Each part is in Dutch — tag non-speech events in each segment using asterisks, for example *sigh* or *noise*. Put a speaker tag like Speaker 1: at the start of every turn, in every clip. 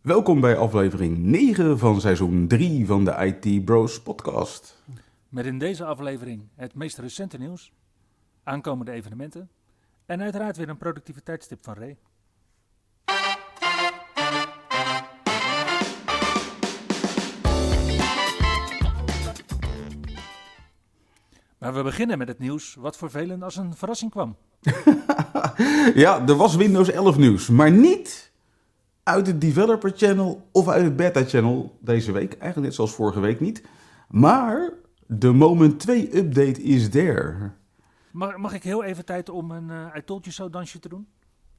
Speaker 1: Welkom bij aflevering 9 van seizoen 3 van de IT Bros podcast.
Speaker 2: Met in deze aflevering het meest recente nieuws, aankomende evenementen en uiteraard weer een productiviteitstip van Ray. Maar we beginnen met het nieuws wat voor velen als een verrassing kwam. *laughs*
Speaker 1: ja, er was Windows 11 nieuws, maar niet uit het Developer Channel of uit het Beta Channel deze week. Eigenlijk net zoals vorige week niet. Maar de Moment 2 update is there.
Speaker 2: Mag, mag ik heel even tijd om een uh, I Told You So dansje te doen?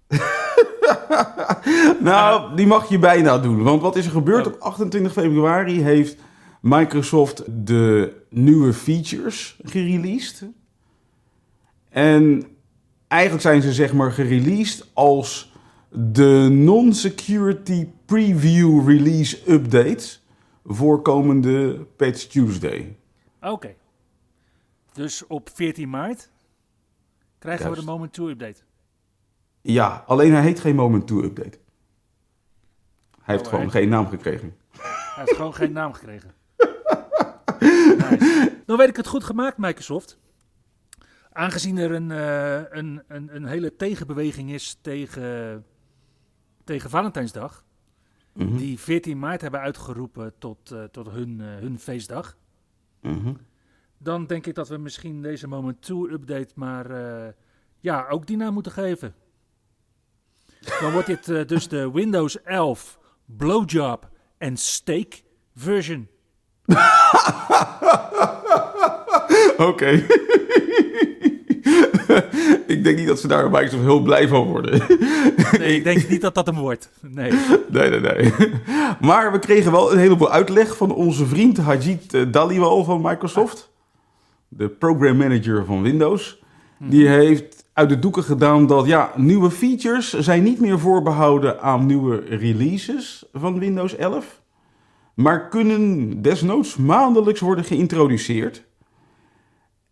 Speaker 2: *laughs*
Speaker 1: nou, die mag je bijna doen. Want wat is er gebeurd? Op 28 februari heeft Microsoft de nieuwe features gereleased. En eigenlijk zijn ze zeg maar gereleased als de non-security preview release updates voor komende Patch Tuesday.
Speaker 2: Oké. Dus op 14 maart krijgen we de Moment 2 update.
Speaker 1: Ja, alleen hij heet geen Moment 2 update. Hij heeft
Speaker 2: Oh,
Speaker 1: gewoon geen naam gekregen.
Speaker 2: Hij heeft gewoon geen naam gekregen. Nice. Dan weet ik het goed gemaakt, Microsoft. Aangezien er een, eh, een, een, een hele tegenbeweging is tegen, tegen Valentijnsdag.
Speaker 1: Mhm,
Speaker 2: Die 14 maart hebben uitgeroepen tot, eh, tot hun, eh, hun feestdag.
Speaker 1: mhm.
Speaker 2: Dan denk ik dat we misschien deze Moment 2 update maar eh, ja, ook die naam moeten geven. Dan wordt dit dus de Windows 11 Blowjob en Steak version. *laughs*
Speaker 1: Oké. *laughs* ik denk niet dat ze daar bij Microsoft heel blij van worden.
Speaker 2: Nee, *laughs* ik denk niet dat dat hem wordt. Nee.
Speaker 1: nee, nee, nee. *laughs* Maar we kregen wel een heleboel uitleg van onze vriend Hajit eh, Dhaliwal van Microsoft. De program manager van Windows. Die heeft uit de doeken gedaan dat ja, nieuwe features zijn niet meer voorbehouden aan nieuwe releases van Windows 11. Maar kunnen desnoods maandelijks worden geïntroduceerd.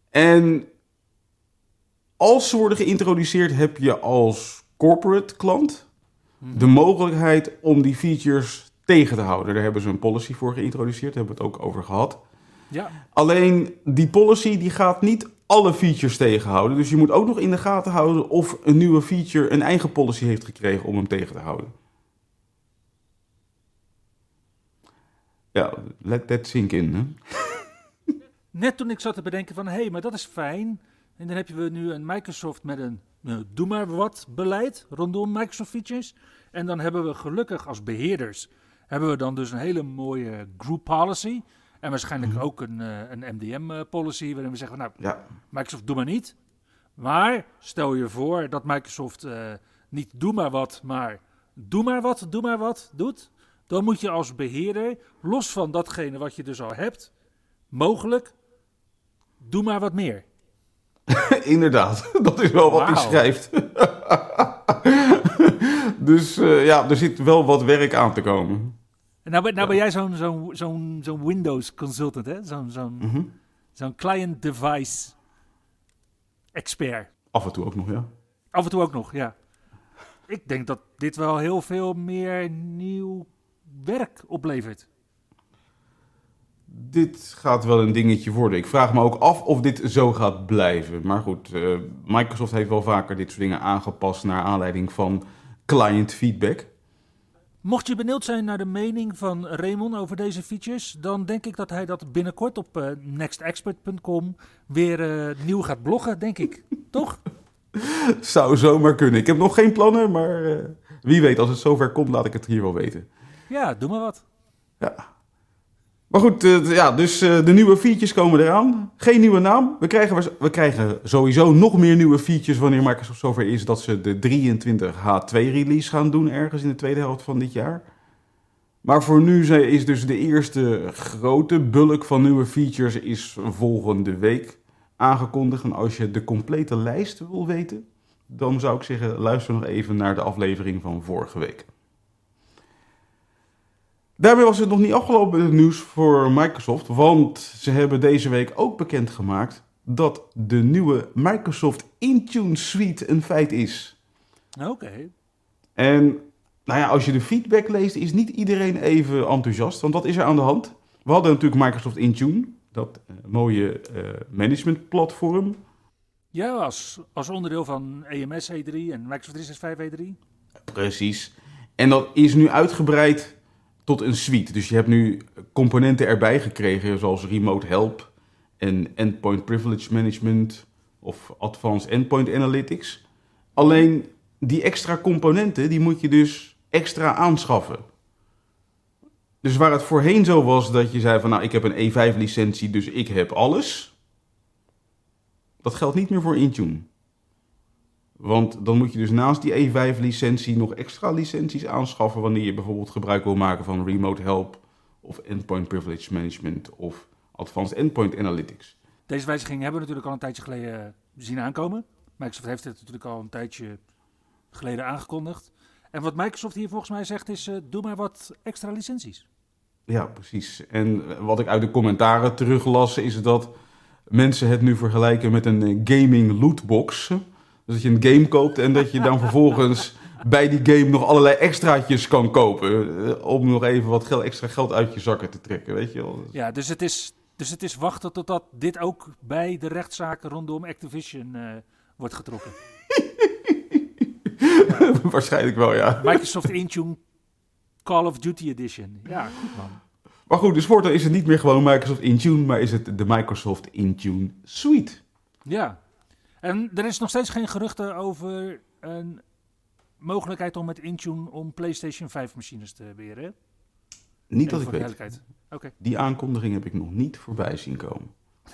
Speaker 1: En als ze worden geïntroduceerd, heb je als corporate klant de mogelijkheid om die features tegen te houden. Daar hebben ze een policy voor geïntroduceerd, daar hebben we het ook over gehad.
Speaker 2: Ja,
Speaker 1: Alleen die policy die gaat niet alle features tegenhouden. Dus je moet ook nog in de gaten houden of een nieuwe feature een eigen policy heeft gekregen om hem tegen te houden. Ja, let that sink in. Hè?
Speaker 2: net toen ik zat te bedenken van, hé, hey, maar dat is fijn. En dan heb je nu een Microsoft met een eh, doe maar wat beleid rondom Microsoft features. En dan hebben we gelukkig als beheerders, hebben we dan dus een hele mooie group policy. En waarschijnlijk ook een, eh, een MDM eh, policy waarin we zeggen, nou,
Speaker 1: Ja,
Speaker 2: Microsoft doe maar niet. Maar stel je voor dat Microsoft niet doe maar wat, maar doe maar wat, doe maar wat doet. Dan moet je als beheerder, los van datgene wat je dus al hebt, mogelijk, doe maar wat meer. *laughs*
Speaker 1: inderdaad. *laughs* Dat is wel wat hij schrijft. *laughs* dus eh, ja, er zit wel wat werk aan te komen.
Speaker 2: En nou, ben- nou ben jij zo'n zo'n zo'n zo'n Windows consultant, hè? Zo'n zo'n
Speaker 1: Mhm.
Speaker 2: zo'n client device expert.
Speaker 1: Af en toe ook nog, ja.
Speaker 2: Af en toe ook nog, ja. Ik denk dat dit wel heel veel meer nieuw werk oplevert.
Speaker 1: Dit gaat wel een dingetje worden. Ik vraag me ook af of dit zo gaat blijven. Maar goed, eh, Microsoft heeft wel vaker dit soort dingen aangepast naar aanleiding van client feedback.
Speaker 2: Mocht je benieuwd zijn naar de mening van Raymond over deze features, dan denk ik dat hij dat binnenkort op eh, nextexpert.com weer eh, nieuw gaat bloggen, denk ik. *laughs* Toch?
Speaker 1: Zou zomaar kunnen. Ik heb nog geen plannen, maar wie weet, als het zover komt, laat ik het hier wel weten.
Speaker 2: Ja, doe maar wat.
Speaker 1: Ja. Maar goed, eh, ja, dus eh, de nieuwe features komen eraan. Geen nieuwe naam. We krijgen, we krijgen sowieso nog meer nieuwe features wanneer Microsoft zover is dat ze de 23H2 release gaan doen ergens in de tweede helft van dit jaar. Maar voor nu is dus de eerste grote bulk van nieuwe features is volgende week aangekondigd. En als je de complete lijst wil weten, dan zou ik zeggen, luister nog even naar de aflevering van vorige week. Daarmee was het nog niet afgelopen het nieuws voor Microsoft, want ze hebben deze week ook bekendgemaakt dat de nieuwe Microsoft Intune Suite een feit is.
Speaker 2: Oké.
Speaker 1: En nou ja, als je de feedback leest, is niet iedereen even enthousiast, want wat is er aan de hand? We hadden natuurlijk Microsoft Intune, dat eh, mooie eh, managementplatform.
Speaker 2: Ja, als, als onderdeel van EMS E3 en Microsoft 365 E3.
Speaker 1: Precies. En dat is nu uitgebreid tot een suite. Dus je hebt nu componenten erbij gekregen, zoals Remote Help en Endpoint Privilege Management of Advanced Endpoint Analytics. Alleen die extra componenten, die moet je dus extra aanschaffen. Dus waar het voorheen zo was dat je zei van nou, ik heb een E5 licentie, dus ik heb alles. Dat geldt niet meer voor Intune. Want dan moet je dus naast die E5-licentie nog extra licenties aanschaffen wanneer je bijvoorbeeld gebruik wil maken van Remote Help of Endpoint Privilege Management of Advanced Endpoint Analytics.
Speaker 2: Deze wijziging hebben we natuurlijk al een tijdje geleden zien aankomen. Microsoft heeft het natuurlijk al een tijdje geleden aangekondigd. En wat Microsoft hier volgens mij zegt is, eh, doe maar wat extra licenties.
Speaker 1: Ja, precies. En wat ik uit de commentaren teruglas is dat mensen het nu vergelijken met een eh, gaming lootbox. Dus dat je een game koopt en dat je dan *laughs* vervolgens bij die game nog allerlei extraatjes kan kopen. eh, Om nog even wat geld, extra geld uit je zakken te trekken, weet je wel.
Speaker 2: Ja, dus het is, dus het is wachten totdat dit ook bij de rechtszaken rondom Activision eh, wordt getrokken. *laughs*
Speaker 1: Waarschijnlijk wel, ja.
Speaker 2: Microsoft Intune Call of Duty Edition. Ja, goed man.
Speaker 1: Maar goed, dus voortaan is het niet meer gewoon Microsoft Intune, maar is het de Microsoft Intune Suite.
Speaker 2: Ja. En er is nog steeds geen geruchten over een mogelijkheid om met Intune om PlayStation 5 machines te beheren. hè?
Speaker 1: Niet dat ik weet.
Speaker 2: Oké.
Speaker 1: Die aankondiging heb ik nog niet voorbij zien komen.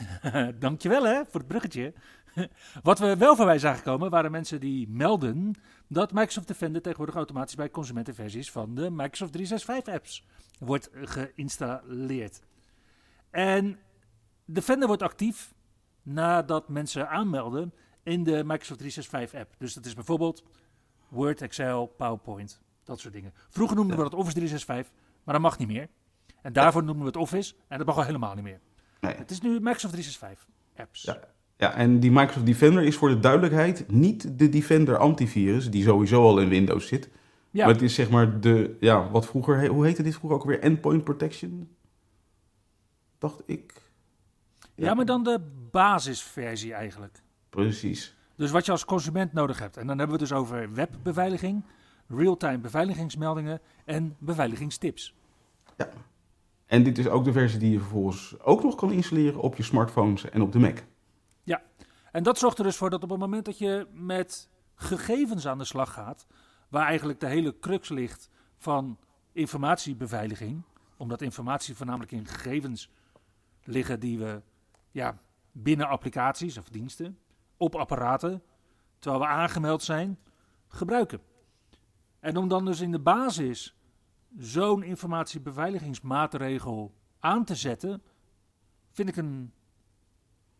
Speaker 1: *laughs*
Speaker 2: Dankjewel hè, voor het bruggetje. *laughs* Wat we wel voorbij zagen komen, waren mensen die melden dat Microsoft Defender tegenwoordig automatisch bij consumentenversies van de Microsoft 365 apps wordt geïnstalleerd. En Defender wordt actief nadat mensen aanmelden in de Microsoft 365 app. Dus dat is bijvoorbeeld Word, Excel, PowerPoint, dat soort dingen. Vroeger noemden we dat Office 365, maar dat mag niet meer. En daarvoor noemen we het Office en dat mag al helemaal niet meer.
Speaker 1: Nee.
Speaker 2: Het is nu Microsoft 365 apps.
Speaker 1: Ja. Ja, en die Microsoft Defender is voor de duidelijkheid niet de Defender antivirus, die sowieso al in Windows zit.
Speaker 2: Ja,
Speaker 1: Maar het is zeg maar de, ja, wat vroeger, hoe heette dit vroeger ook weer? Endpoint Protection? Dacht ik.
Speaker 2: Ja, maar dan de basisversie eigenlijk.
Speaker 1: Precies.
Speaker 2: Dus wat je als consument nodig hebt. En dan hebben we het dus over webbeveiliging, real-time beveiligingsmeldingen en beveiligingstips.
Speaker 1: En dit is ook de versie die je vervolgens ook nog kan installeren op je smartphones en op de Mac.
Speaker 2: En dat zorgt er dus voor dat op het moment dat je met gegevens aan de slag gaat, waar eigenlijk de hele crux ligt van informatiebeveiliging, omdat informatie voornamelijk in gegevens liggen die we ja, binnen applicaties of diensten, op apparaten, terwijl we aangemeld zijn, gebruiken. En om dan dus in de basis zo'n informatiebeveiligingsmaatregel aan te zetten, vind ik een,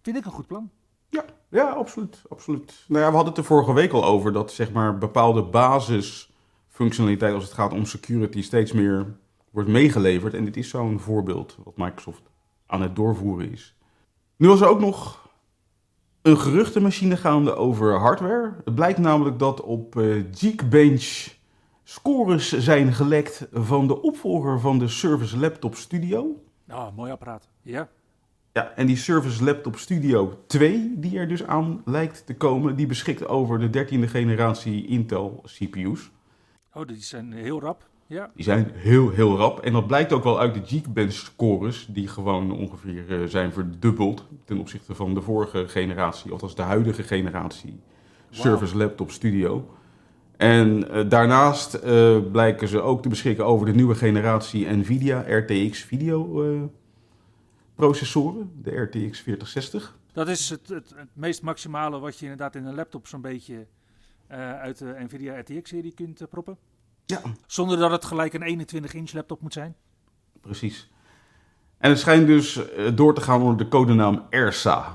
Speaker 2: vind ik een goed plan.
Speaker 1: Ja, ja, absoluut, absoluut. Nou ja, we hadden het er vorige week al over dat zeg maar bepaalde basisfunctionaliteit als het gaat om security steeds meer wordt meegeleverd. En dit is zo'n voorbeeld wat Microsoft aan het doorvoeren is. Nu was er ook nog een geruchtenmachine gaande over hardware. Het blijkt namelijk dat op eh, Geekbench scores zijn gelekt van de opvolger van de Service Laptop Studio.
Speaker 2: Oh, mooi apparaat. Ja.
Speaker 1: Ja, en die Service Laptop Studio 2, die er dus aan lijkt te komen, die beschikt over de 13e generatie Intel CPU's.
Speaker 2: Oh, die zijn heel rap. Ja.
Speaker 1: Die zijn heel, heel rap. En dat blijkt ook wel uit de Geekbench scores, die gewoon ongeveer eh, zijn verdubbeld ten opzichte van de vorige generatie, of dat is de huidige generatie Service Laptop Studio. En eh, daarnaast eh, blijken ze ook te beschikken over de nieuwe generatie Nvidia RTX video processoren, de RTX 4060.
Speaker 2: Dat is het, het, het meest maximale wat je inderdaad in een laptop zo'n beetje uit de Nvidia RTX-serie kunt proppen.
Speaker 1: Ja,
Speaker 2: Zonder dat het gelijk een 21-inch laptop moet zijn.
Speaker 1: precies. En het schijnt dus eh, door te gaan onder de codenaam ERSA.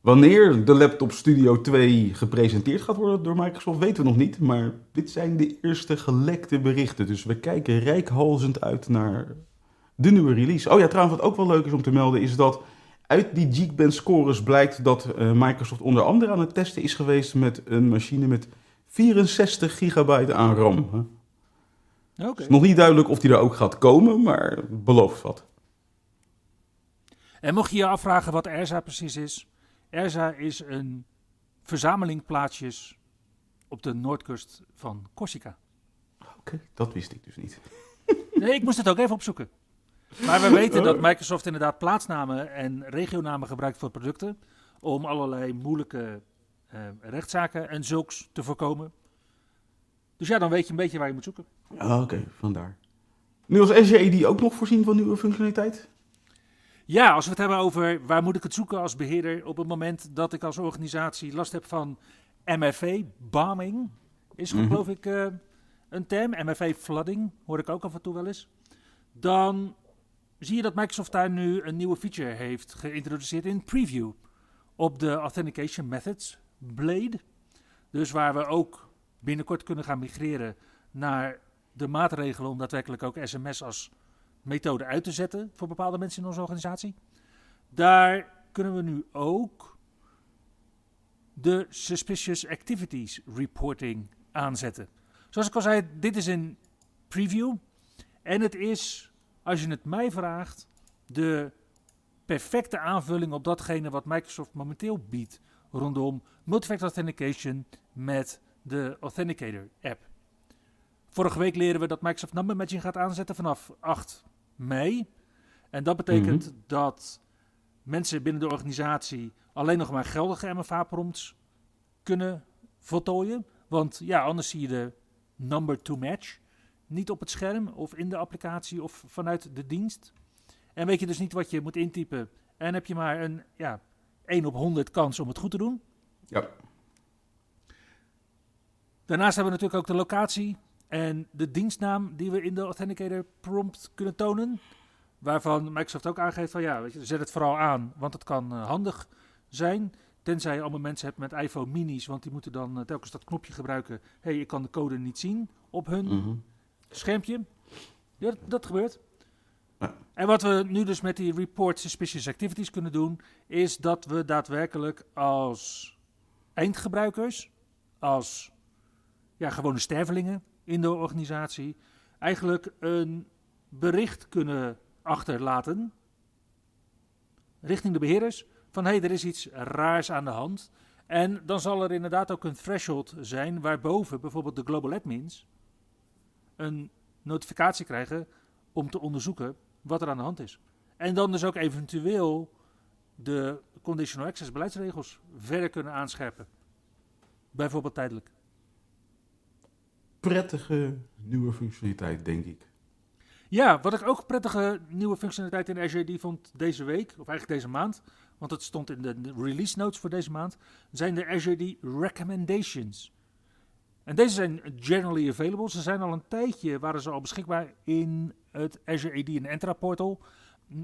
Speaker 1: Wanneer de laptop Studio 2 gepresenteerd gaat worden door Microsoft, weten we nog niet. Maar dit zijn de eerste gelekte berichten. Dus we kijken rijkhalzend uit naar de nieuwe release. Oh ja, trouwens, wat ook wel leuk is om te melden, is dat uit die Geekbench scores blijkt dat eh, Microsoft onder andere aan het testen is geweest met een machine met 64 gigabyte aan RAM. Het is nog niet duidelijk of die er ook gaat komen, maar belooft wat.
Speaker 2: En mocht je je afvragen wat ERSA precies is. ERSA is een verzameling plaatsjes op de noordkust van Corsica.
Speaker 1: Oké, dat wist ik dus niet. *laughs*
Speaker 2: Nee, ik moest het ook even opzoeken. Maar we weten dat Microsoft inderdaad plaatsnamen en regionamen gebruikt voor producten. Om allerlei moeilijke eh, rechtszaken en zulks te voorkomen. Dus ja, dan weet je een beetje waar je moet zoeken.
Speaker 1: Ah, Oké, vandaar. Nu als Azure AD ook nog voorzien van nieuwe functionaliteit?
Speaker 2: Ja, als we het hebben over waar moet ik het zoeken als beheerder op het moment dat ik als organisatie last heb van MFA, bombing, is
Speaker 1: Mhm.
Speaker 2: geloof ik eh, een term. MFA flooding, hoor ik ook af en toe wel eens. Dan zie je dat Microsoft daar nu een nieuwe feature heeft geïntroduceerd in Preview op de Authentication Methods Blade. Dus waar we ook binnenkort kunnen gaan migreren naar de maatregelen om daadwerkelijk ook sms als methode uit te zetten voor bepaalde mensen in onze organisatie. Daar kunnen we nu ook de Suspicious Activities Reporting aanzetten. Zoals ik al zei, dit is een preview. En het is, als je het mij vraagt, de perfecte aanvulling op datgene wat Microsoft momenteel biedt rondom multifactor authentication met de Authenticator app. Vorige week leren we dat Microsoft Number Matching gaat aanzetten vanaf 8 mei. En dat betekent dat mensen binnen de organisatie alleen nog maar geldige MFA-prompts kunnen voltooien. Want ja, anders zie je de number to match niet op het scherm of in de applicatie of vanuit de dienst. En weet je dus niet wat je moet intypen. En heb je maar een ja, 1 op 100 kans om het goed te doen.
Speaker 1: Ja.
Speaker 2: Daarnaast hebben we natuurlijk ook de locatie en de dienstnaam die we in de Authenticator prompt kunnen tonen. Waarvan Microsoft ook aangeeft van ja, weet je, zet het vooral aan, want het kan eh, handig zijn. Tenzij je allemaal mensen hebt met iPhone minis, want die moeten dan eh, telkens dat knopje gebruiken. Hé, hey, ik kan de code niet zien op hun
Speaker 1: Mhm.
Speaker 2: schermpje. Ja, dat, dat gebeurt.
Speaker 1: Ja.
Speaker 2: En wat we nu dus met die report suspicious activities kunnen doen, is dat we daadwerkelijk als eindgebruikers, als ja, gewone stervelingen in de organisatie, eigenlijk een bericht kunnen achterlaten richting de beheerders van hé, hey, er is iets raars aan de hand. En dan zal er inderdaad ook een threshold zijn waarboven bijvoorbeeld de global admins een notificatie krijgen om te onderzoeken wat er aan de hand is. En dan dus ook eventueel de conditional access beleidsregels verder kunnen aanscherpen. Bijvoorbeeld tijdelijk.
Speaker 1: Prettige nieuwe functionaliteit, denk ik.
Speaker 2: Ja, wat ik ook prettige nieuwe functionaliteit in Azure die vond deze week, of eigenlijk deze maand, want het stond in de release notes voor deze maand, zijn de Azure die recommendations. En deze zijn generally available. Ze zijn al een tijdje, waren ze al beschikbaar in het Azure AD en Entra portal.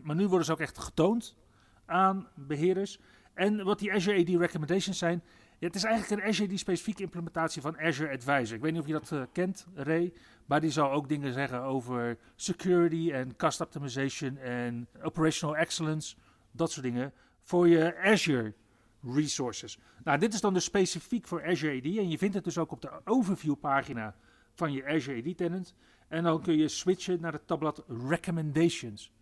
Speaker 2: Maar nu worden ze ook echt getoond aan beheerders. En wat die Azure AD recommendations zijn, het is eigenlijk een Azure AD specifieke implementatie van Azure Advisor. Ik weet niet of je dat eh, kent, Ray. Maar die zal ook dingen zeggen over security en cost optimization en operational excellence. Dat soort dingen voor je Azure resources. Nou, dit is dan dus specifiek voor Azure AD. En je vindt het dus ook op de overview pagina van je Azure AD tenant. En dan kun je switchen naar het tabblad recommendations.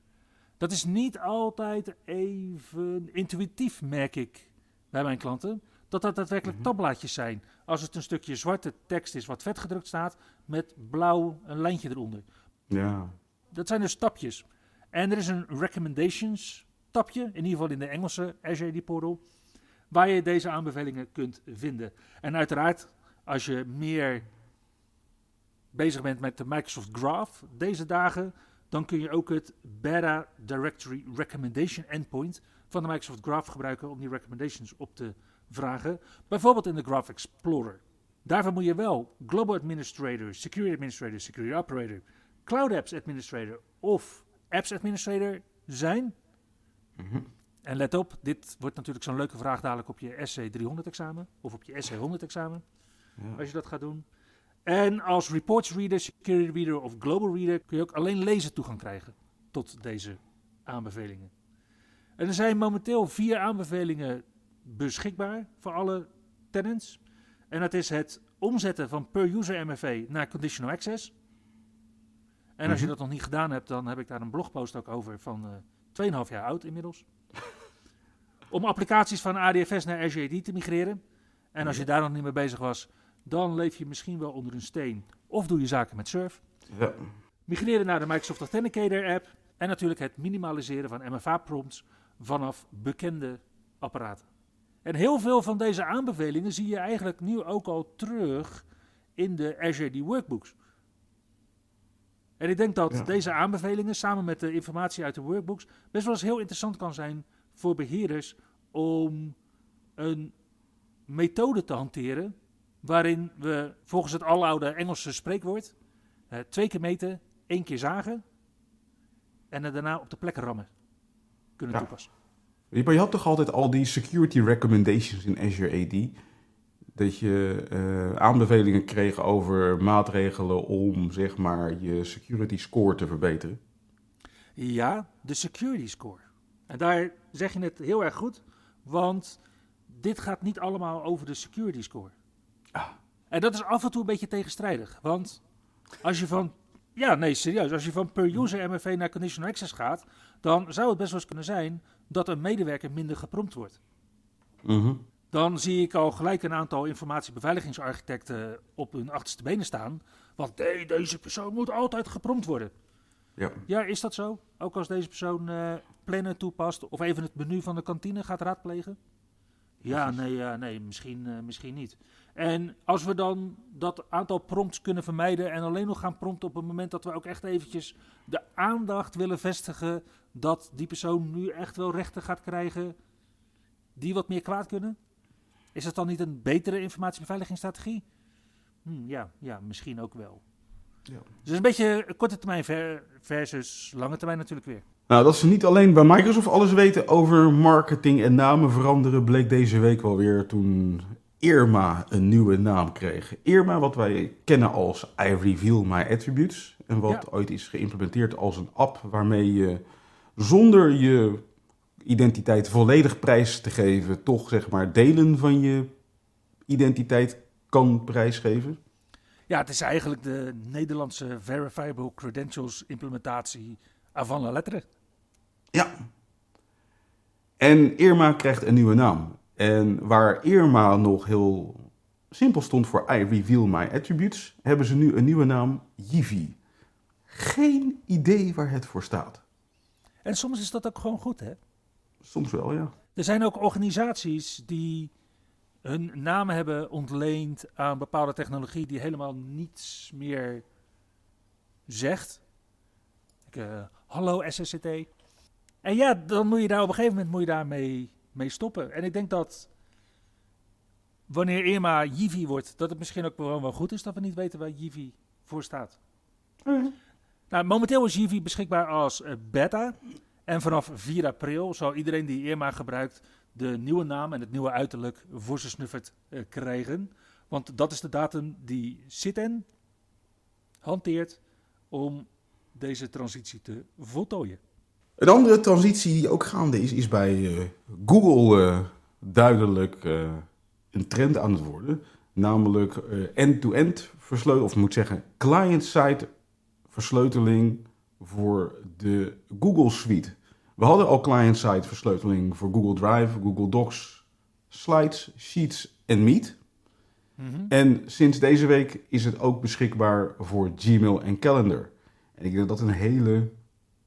Speaker 2: Dat is niet altijd even intuïtief, merk ik bij mijn klanten. Dat dat daadwerkelijk
Speaker 1: Mhm.
Speaker 2: tabbladjes zijn. Als het een stukje zwarte tekst is wat vet gedrukt staat, met blauw een lijntje eronder.
Speaker 1: Ja.
Speaker 2: Dat zijn dus stapjes. En er is een recommendations tapje, in ieder geval in de Engelse Azure AD portal, waar je deze aanbevelingen kunt vinden. En uiteraard, als je meer bezig bent met de Microsoft Graph deze dagen, dan kun je ook het Beta Directory Recommendation Endpoint van de Microsoft Graph gebruiken om die recommendations op te vragen. Bijvoorbeeld in de Graph Explorer. Daarvoor moet je wel Global Administrator, Security Administrator, Security Operator, Cloud Apps Administrator of Apps Administrator zijn.
Speaker 1: Mhm.
Speaker 2: En let op, dit wordt natuurlijk zo'n leuke vraag dadelijk op je SC300 examen of op je SC100 examen,
Speaker 1: Ja.
Speaker 2: als je dat gaat doen. En als Reports Reader, Security Reader of Global Reader kun je ook alleen lezen toegang krijgen tot deze aanbevelingen. En er zijn momenteel vier aanbevelingen beschikbaar voor alle tenants. En dat is het omzetten van per user MFA naar conditional access. En als je
Speaker 1: Mhm.
Speaker 2: dat nog niet gedaan hebt, dan heb ik daar een blogpost ook over van eh 2,5 jaar oud inmiddels. *laughs* Om applicaties van ADFS naar Azure AD te migreren. En als je daar nog niet mee bezig was, dan leef je misschien wel onder een steen. Of doe je zaken met Surf.
Speaker 1: Ja.
Speaker 2: Migreren naar de Microsoft Authenticator app. En natuurlijk het minimaliseren van MFA-prompts vanaf bekende apparaten. En heel veel van deze aanbevelingen zie je eigenlijk nu ook al terug in de Azure Workbooks. En ik denk dat
Speaker 1: Ja.
Speaker 2: deze aanbevelingen samen met de informatie uit de workbooks best wel eens heel interessant kan zijn voor beheerders om een methode te hanteren waarin we volgens het aloude Engelse spreekwoord eh, twee keer meten, één keer zagen en daarna op de plek rammen kunnen
Speaker 1: Ja.
Speaker 2: toepassen.
Speaker 1: Maar je had toch altijd al die security recommendations in Azure AD? Dat je eh, aanbevelingen kreeg over maatregelen om zeg maar je security score te verbeteren.
Speaker 2: Ja, de security score. En daar zeg je het heel erg goed, want dit gaat niet allemaal over de security score.
Speaker 1: Ah.
Speaker 2: En dat is af en toe een beetje tegenstrijdig, want als je van, ja nee serieus, als je van per user MFA naar conditional access gaat, dan zou het best wel eens kunnen zijn dat een medewerker minder geprompt wordt.
Speaker 1: Mhm.
Speaker 2: Dan zie ik al gelijk een aantal informatiebeveiligingsarchitecten op hun achterste benen staan. Want nee, deze persoon moet altijd geprompt worden.
Speaker 1: Ja.
Speaker 2: Ja, is dat zo? Ook als deze persoon eh plannen toepast of even het menu van de kantine gaat raadplegen? Ja, nee, ja, nee misschien, eh, misschien niet. En als we dan dat aantal prompts kunnen vermijden en alleen nog gaan prompten op het moment dat we ook echt eventjes de aandacht willen vestigen dat die persoon nu echt wel rechten gaat krijgen die wat meer kwaad kunnen? Is dat dan niet een betere informatiebeveiligingsstrategie? Hm, ja, ja, misschien ook wel.
Speaker 1: Ja.
Speaker 2: Dus een beetje korte termijn ver- versus lange termijn natuurlijk weer.
Speaker 1: Nou, dat ze niet alleen bij Microsoft alles weten over marketing en namen veranderen, bleek deze week wel weer toen Irma een nieuwe naam kreeg. Irma, wat wij kennen als I Reveal My Attributes. En wat
Speaker 2: Ja.
Speaker 1: ooit is geïmplementeerd als een app waarmee je zonder je identiteit volledig prijs te geven, toch zeg maar delen van je identiteit kan prijsgeven.
Speaker 2: Ja, het is eigenlijk de Nederlandse Verifiable Credentials implementatie avant la lettre.
Speaker 1: Ja. En Irma krijgt een nieuwe naam. En waar Irma nog heel simpel stond voor I reveal my attributes, hebben ze nu een nieuwe naam, Yivi. Geen idee waar het voor staat.
Speaker 2: En soms is dat ook gewoon goed, hè?
Speaker 1: Soms wel, ja.
Speaker 2: Er zijn ook organisaties die hun namen hebben ontleend aan bepaalde technologie die helemaal niets meer zegt. Ik, eh, hallo SSCT. En ja, dan moet je daar op een gegeven moment moet je daarmee mee stoppen. En ik denk dat wanneer Irma Yivi wordt, dat het misschien ook gewoon wel goed is dat we niet weten waar Yivi voor staat. Nou, momenteel is Yivi beschikbaar als eh, beta. En vanaf 4 april zal iedereen die Irma gebruikt de nieuwe naam en het nieuwe uiterlijk voor zijn snuffert eh, krijgen. Want dat is de datum die Citen hanteert om deze transitie te voltooien.
Speaker 1: Een andere transitie die ook gaande is, is bij eh, Google eh, duidelijk eh, een trend aan het worden. Namelijk end-to-end versleuteling, of ik moet zeggen client-side versleuteling voor de Google Suite. We hadden al client-side versleuteling voor Google Drive, Google Docs, Slides, Sheets en Meet. En sinds deze week is het ook beschikbaar voor Gmail en Calendar. En ik denk dat dat een hele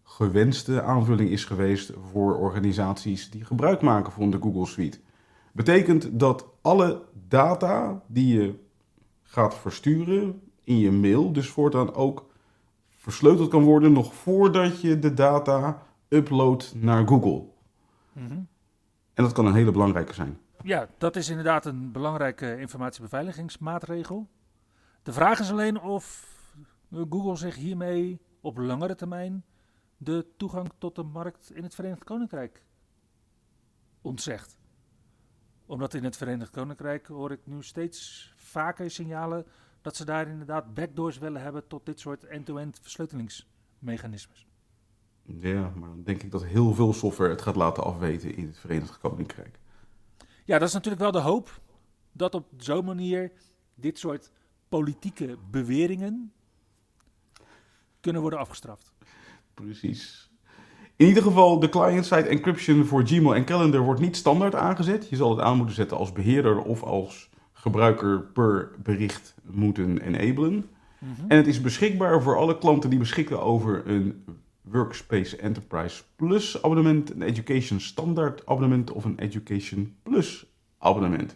Speaker 1: gewenste aanvulling is geweest voor organisaties die gebruik maken van de Google Suite. Betekent dat alle data die je gaat versturen in je mail, dus voortaan ook versleuteld kan worden nog voordat je de data uploadt naar Google.
Speaker 2: Mhm.
Speaker 1: En dat kan een hele belangrijke zijn.
Speaker 2: Ja, dat is inderdaad een belangrijke informatiebeveiligingsmaatregel. De vraag is alleen of Google zich hiermee op langere termijn de toegang tot de markt in het Verenigd Koninkrijk ontzegt. Omdat in het Verenigd Koninkrijk hoor ik nu steeds vaker signalen dat ze daar inderdaad backdoors willen hebben tot dit soort end-to-end versleutelingsmechanismes.
Speaker 1: Ja, maar dan denk ik dat heel veel software het gaat laten afweten in het Verenigd Koninkrijk.
Speaker 2: Ja, dat is natuurlijk wel de hoop dat op zo'n manier dit soort politieke beweringen kunnen worden afgestraft.
Speaker 1: Precies. In ieder geval, de client-side encryption voor Gmail en Calendar wordt niet standaard aangezet. Je zal het aan moeten zetten als beheerder of als gebruiker per bericht moeten enablen. En het is beschikbaar voor alle klanten die beschikken over een Workspace Enterprise Plus abonnement, een Education Standard abonnement of een Education Plus abonnement.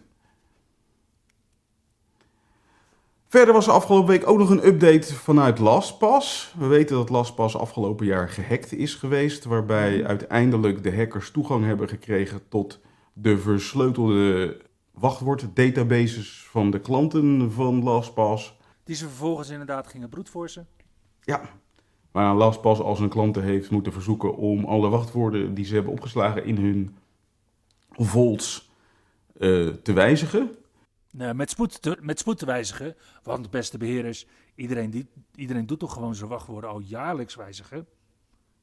Speaker 1: Verder was er afgelopen week ook nog een update vanuit LastPass. We weten dat LastPass afgelopen jaar gehackt is geweest, waarbij uiteindelijk de hackers toegang hebben gekregen tot de versleutelde wachtwoorddatabases van de klanten van LastPass.
Speaker 2: Die ze vervolgens inderdaad gingen broedforcen.
Speaker 1: Ja, maar LastPass als een klanten heeft moeten verzoeken om alle wachtwoorden die ze hebben opgeslagen in hun vaults eh, te wijzigen.
Speaker 2: Nou, met, spoed te, met spoed te wijzigen. Want beste beheerders, iedereen, die, iedereen doet toch gewoon zijn wachtwoorden al jaarlijks wijzigen?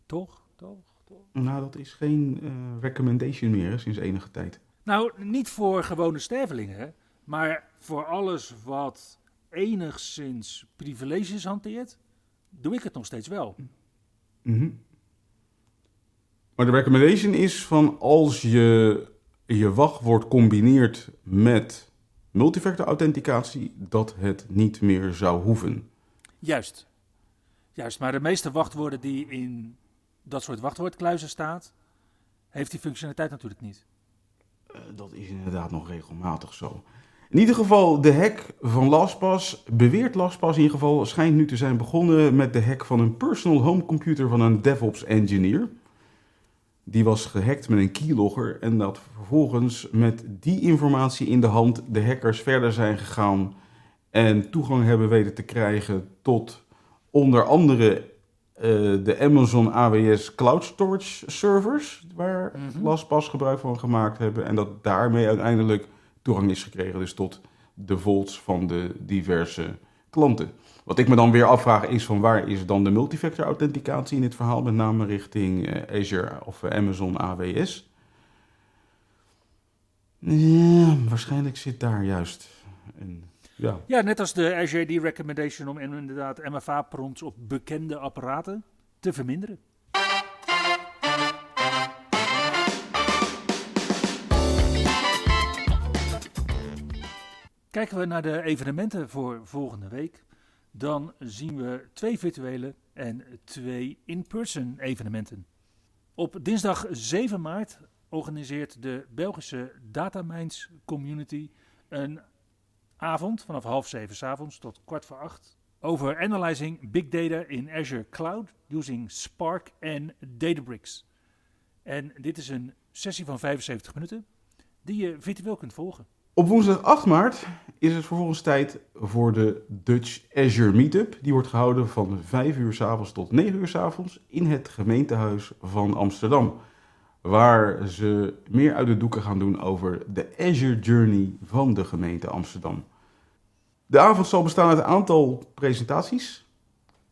Speaker 2: Toch? Toch? Toch?
Speaker 1: Nou, dat is geen eh, recommendation meer hè, sinds enige tijd.
Speaker 2: Nou, niet voor gewone stervelingen, maar voor alles wat enigszins privileges hanteert, doe ik het nog steeds wel.
Speaker 1: Mhm. Maar de recommendation is van als je je wachtwoord combineert met multifactor authenticatie, dat het niet meer zou hoeven.
Speaker 2: Juist. Juist, maar de meeste wachtwoorden die in dat soort wachtwoordkluizen staat, heeft die functionaliteit natuurlijk niet.
Speaker 1: Eh, dat is inderdaad nog regelmatig zo. In ieder geval, de hack van LastPass, beweert LastPass in ieder geval, schijnt nu te zijn begonnen met de hack van een personal home computer van een DevOps engineer. Die was gehackt met een keylogger en dat vervolgens met die informatie in de hand de hackers verder zijn gegaan en toegang hebben weten te krijgen tot onder andere uh, de Amazon AWS Cloud Storage servers, waar. LastPass gebruik van gemaakt hebben en dat daarmee uiteindelijk toegang is gekregen dus tot de vaults van de diverse klanten. Wat ik me dan weer afvraag is van waar is dan de multifactor authenticatie in dit verhaal, met name richting eh, Azure of eh, Amazon AWS. Ja, waarschijnlijk zit daar juist een, ja,
Speaker 2: Ja, net als de RGD recommendation om inderdaad MFA-prompts op bekende apparaten te verminderen. Kijken we naar de evenementen voor volgende week, dan zien we twee virtuele en twee in-person evenementen. Op dinsdag 7 maart organiseert de Belgische Datamines Community een avond vanaf half zeven 's avonds tot kwart voor acht over analyzing big data in Azure Cloud using Spark en Databricks. En dit is een sessie van 75 minuten die je virtueel kunt volgen.
Speaker 1: Op woensdag 8 maart is het vervolgens tijd voor de Dutch Azure Meetup. Die wordt gehouden van 5 uur s avonds tot 9 uur s avonds in het gemeentehuis van Amsterdam. Waar ze meer uit de doeken gaan doen over de Azure Journey van de gemeente Amsterdam. De avond zal bestaan uit een aantal presentaties.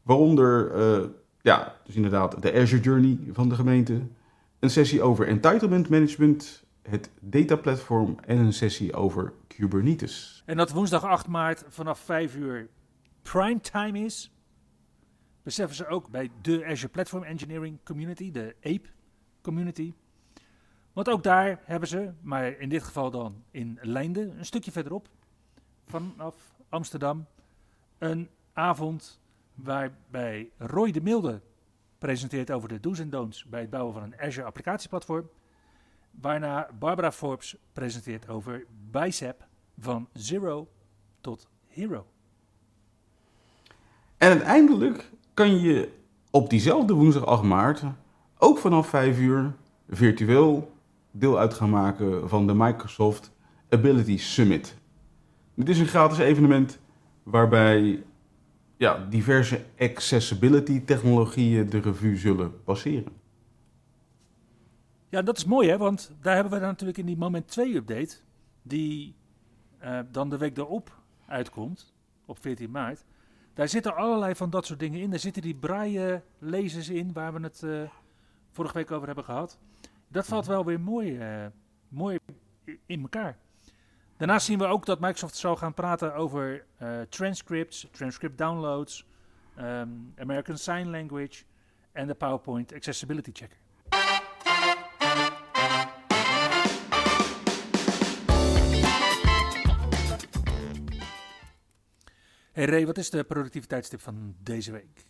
Speaker 1: Waaronder, eh, ja, dus inderdaad de Azure Journey van de gemeente. Een sessie over entitlement management, het dataplatform en een sessie over Kubernetes.
Speaker 2: En dat woensdag 8 maart vanaf 5 uur primetime is, beseffen ze ook bij de Azure Platform Engineering Community, de APE Community. Want ook daar hebben ze, maar in dit geval dan in Leinde, een stukje verderop, vanaf Amsterdam, een avond waarbij Roy de Milde presenteert over de do's en don'ts bij het bouwen van een Azure applicatieplatform. Waarna Barbara Forbes presenteert over Bicep van zero tot hero.
Speaker 1: En uiteindelijk kan je op diezelfde woensdag 8 maart ook vanaf 5 uur virtueel deel uit gaan maken van de Microsoft Ability Summit. Dit is een gratis evenement waarbij ja, diverse accessibility technologieën de revue zullen passeren.
Speaker 2: Ja, dat is mooi hè, want daar hebben we dan natuurlijk in die Moment 2 update, die uh, dan de week erop uitkomt, op 14 maart. Daar zitten allerlei van dat soort dingen in. Daar zitten die braille lezers in, waar we het uh, vorige week over hebben gehad. Dat valt wel weer mooi, uh, mooi in elkaar. Daarnaast zien we ook dat Microsoft zou gaan praten over transcripts, transcript downloads, um, American Sign Language en de PowerPoint Accessibility Checker. Hey Ray, wat is de productiviteitstip van deze week?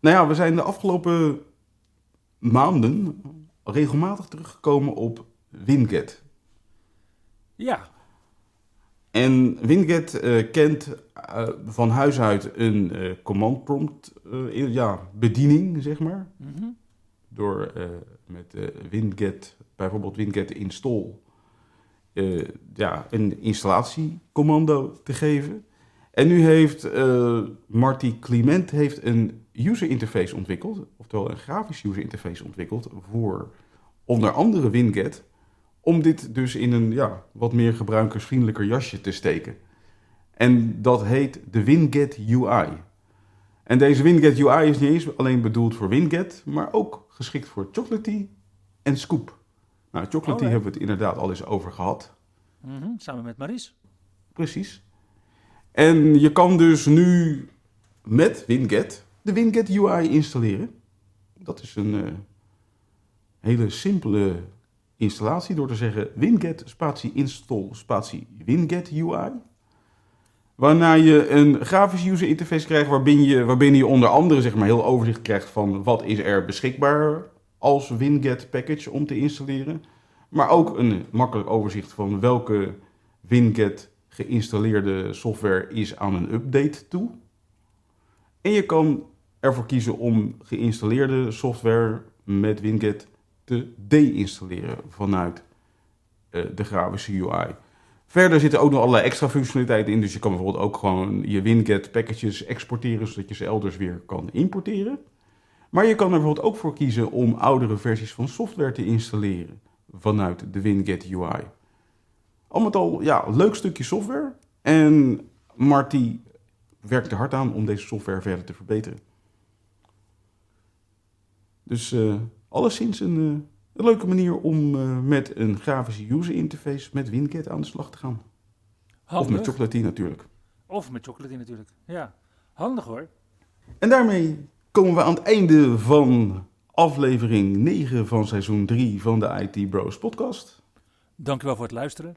Speaker 1: Nou ja, we zijn de afgelopen maanden regelmatig teruggekomen op Winget.
Speaker 2: Ja.
Speaker 1: En Winget uh, kent uh, van huis uit een uh, command prompt ja, bediening, zeg maar. Mm -hmm. Door met Winget, bijvoorbeeld Winget install, ja, een installatiecommando te geven. En nu heeft uh, Marty Clement heeft een user interface ontwikkeld, oftewel een grafisch user interface ontwikkeld voor onder andere Winget, om dit dus in een ja, wat meer gebruikersvriendelijker jasje te steken. En dat heet de Winget UI. En deze Winget UI is niet eens alleen bedoeld voor Winget, maar ook geschikt voor Chocolatey en Scoop. Nou, Chocolatey hebben we het inderdaad al eens over gehad.
Speaker 2: Mm -hmm, samen met Maries.
Speaker 1: Precies. En je kan dus nu met Winget de Winget UI installeren. Dat is een uh, hele simpele installatie door te zeggen Winget spatie install spatie Winget UI. Waarna je een grafisch user interface krijgt waarbinnen je, waarbinnen je onder andere zeg maar, heel overzicht krijgt van wat is er beschikbaar als Winget package om te installeren. Maar ook een makkelijk overzicht van welke Winget geïnstalleerde software is aan een update toe. En je kan ervoor kiezen om geïnstalleerde software met Winget te deinstalleren vanuit uh, de grafische UI. Verder zitten ook nog allerlei extra functionaliteiten in. Dus je kan bijvoorbeeld ook gewoon je Winget packages exporteren, zodat je ze elders weer kan importeren. Maar je kan er bijvoorbeeld ook voor kiezen om oudere versies van software te installeren vanuit de Winget UI. Al met al, ja, leuk stukje software. En Marty werkt er hard aan om deze software verder te verbeteren. Dus uh, alleszins een, uh, een, leuke manier om uh, met een grafische user interface met Winget aan de slag te gaan.
Speaker 2: Handig.
Speaker 1: Of met Chocolatey natuurlijk.
Speaker 2: Of met Chocolatey natuurlijk, ja. Handig hoor.
Speaker 1: En daarmee komen we aan het einde van aflevering 9 van seizoen 3 van de IT Bros podcast.
Speaker 2: Dankjewel voor het luisteren.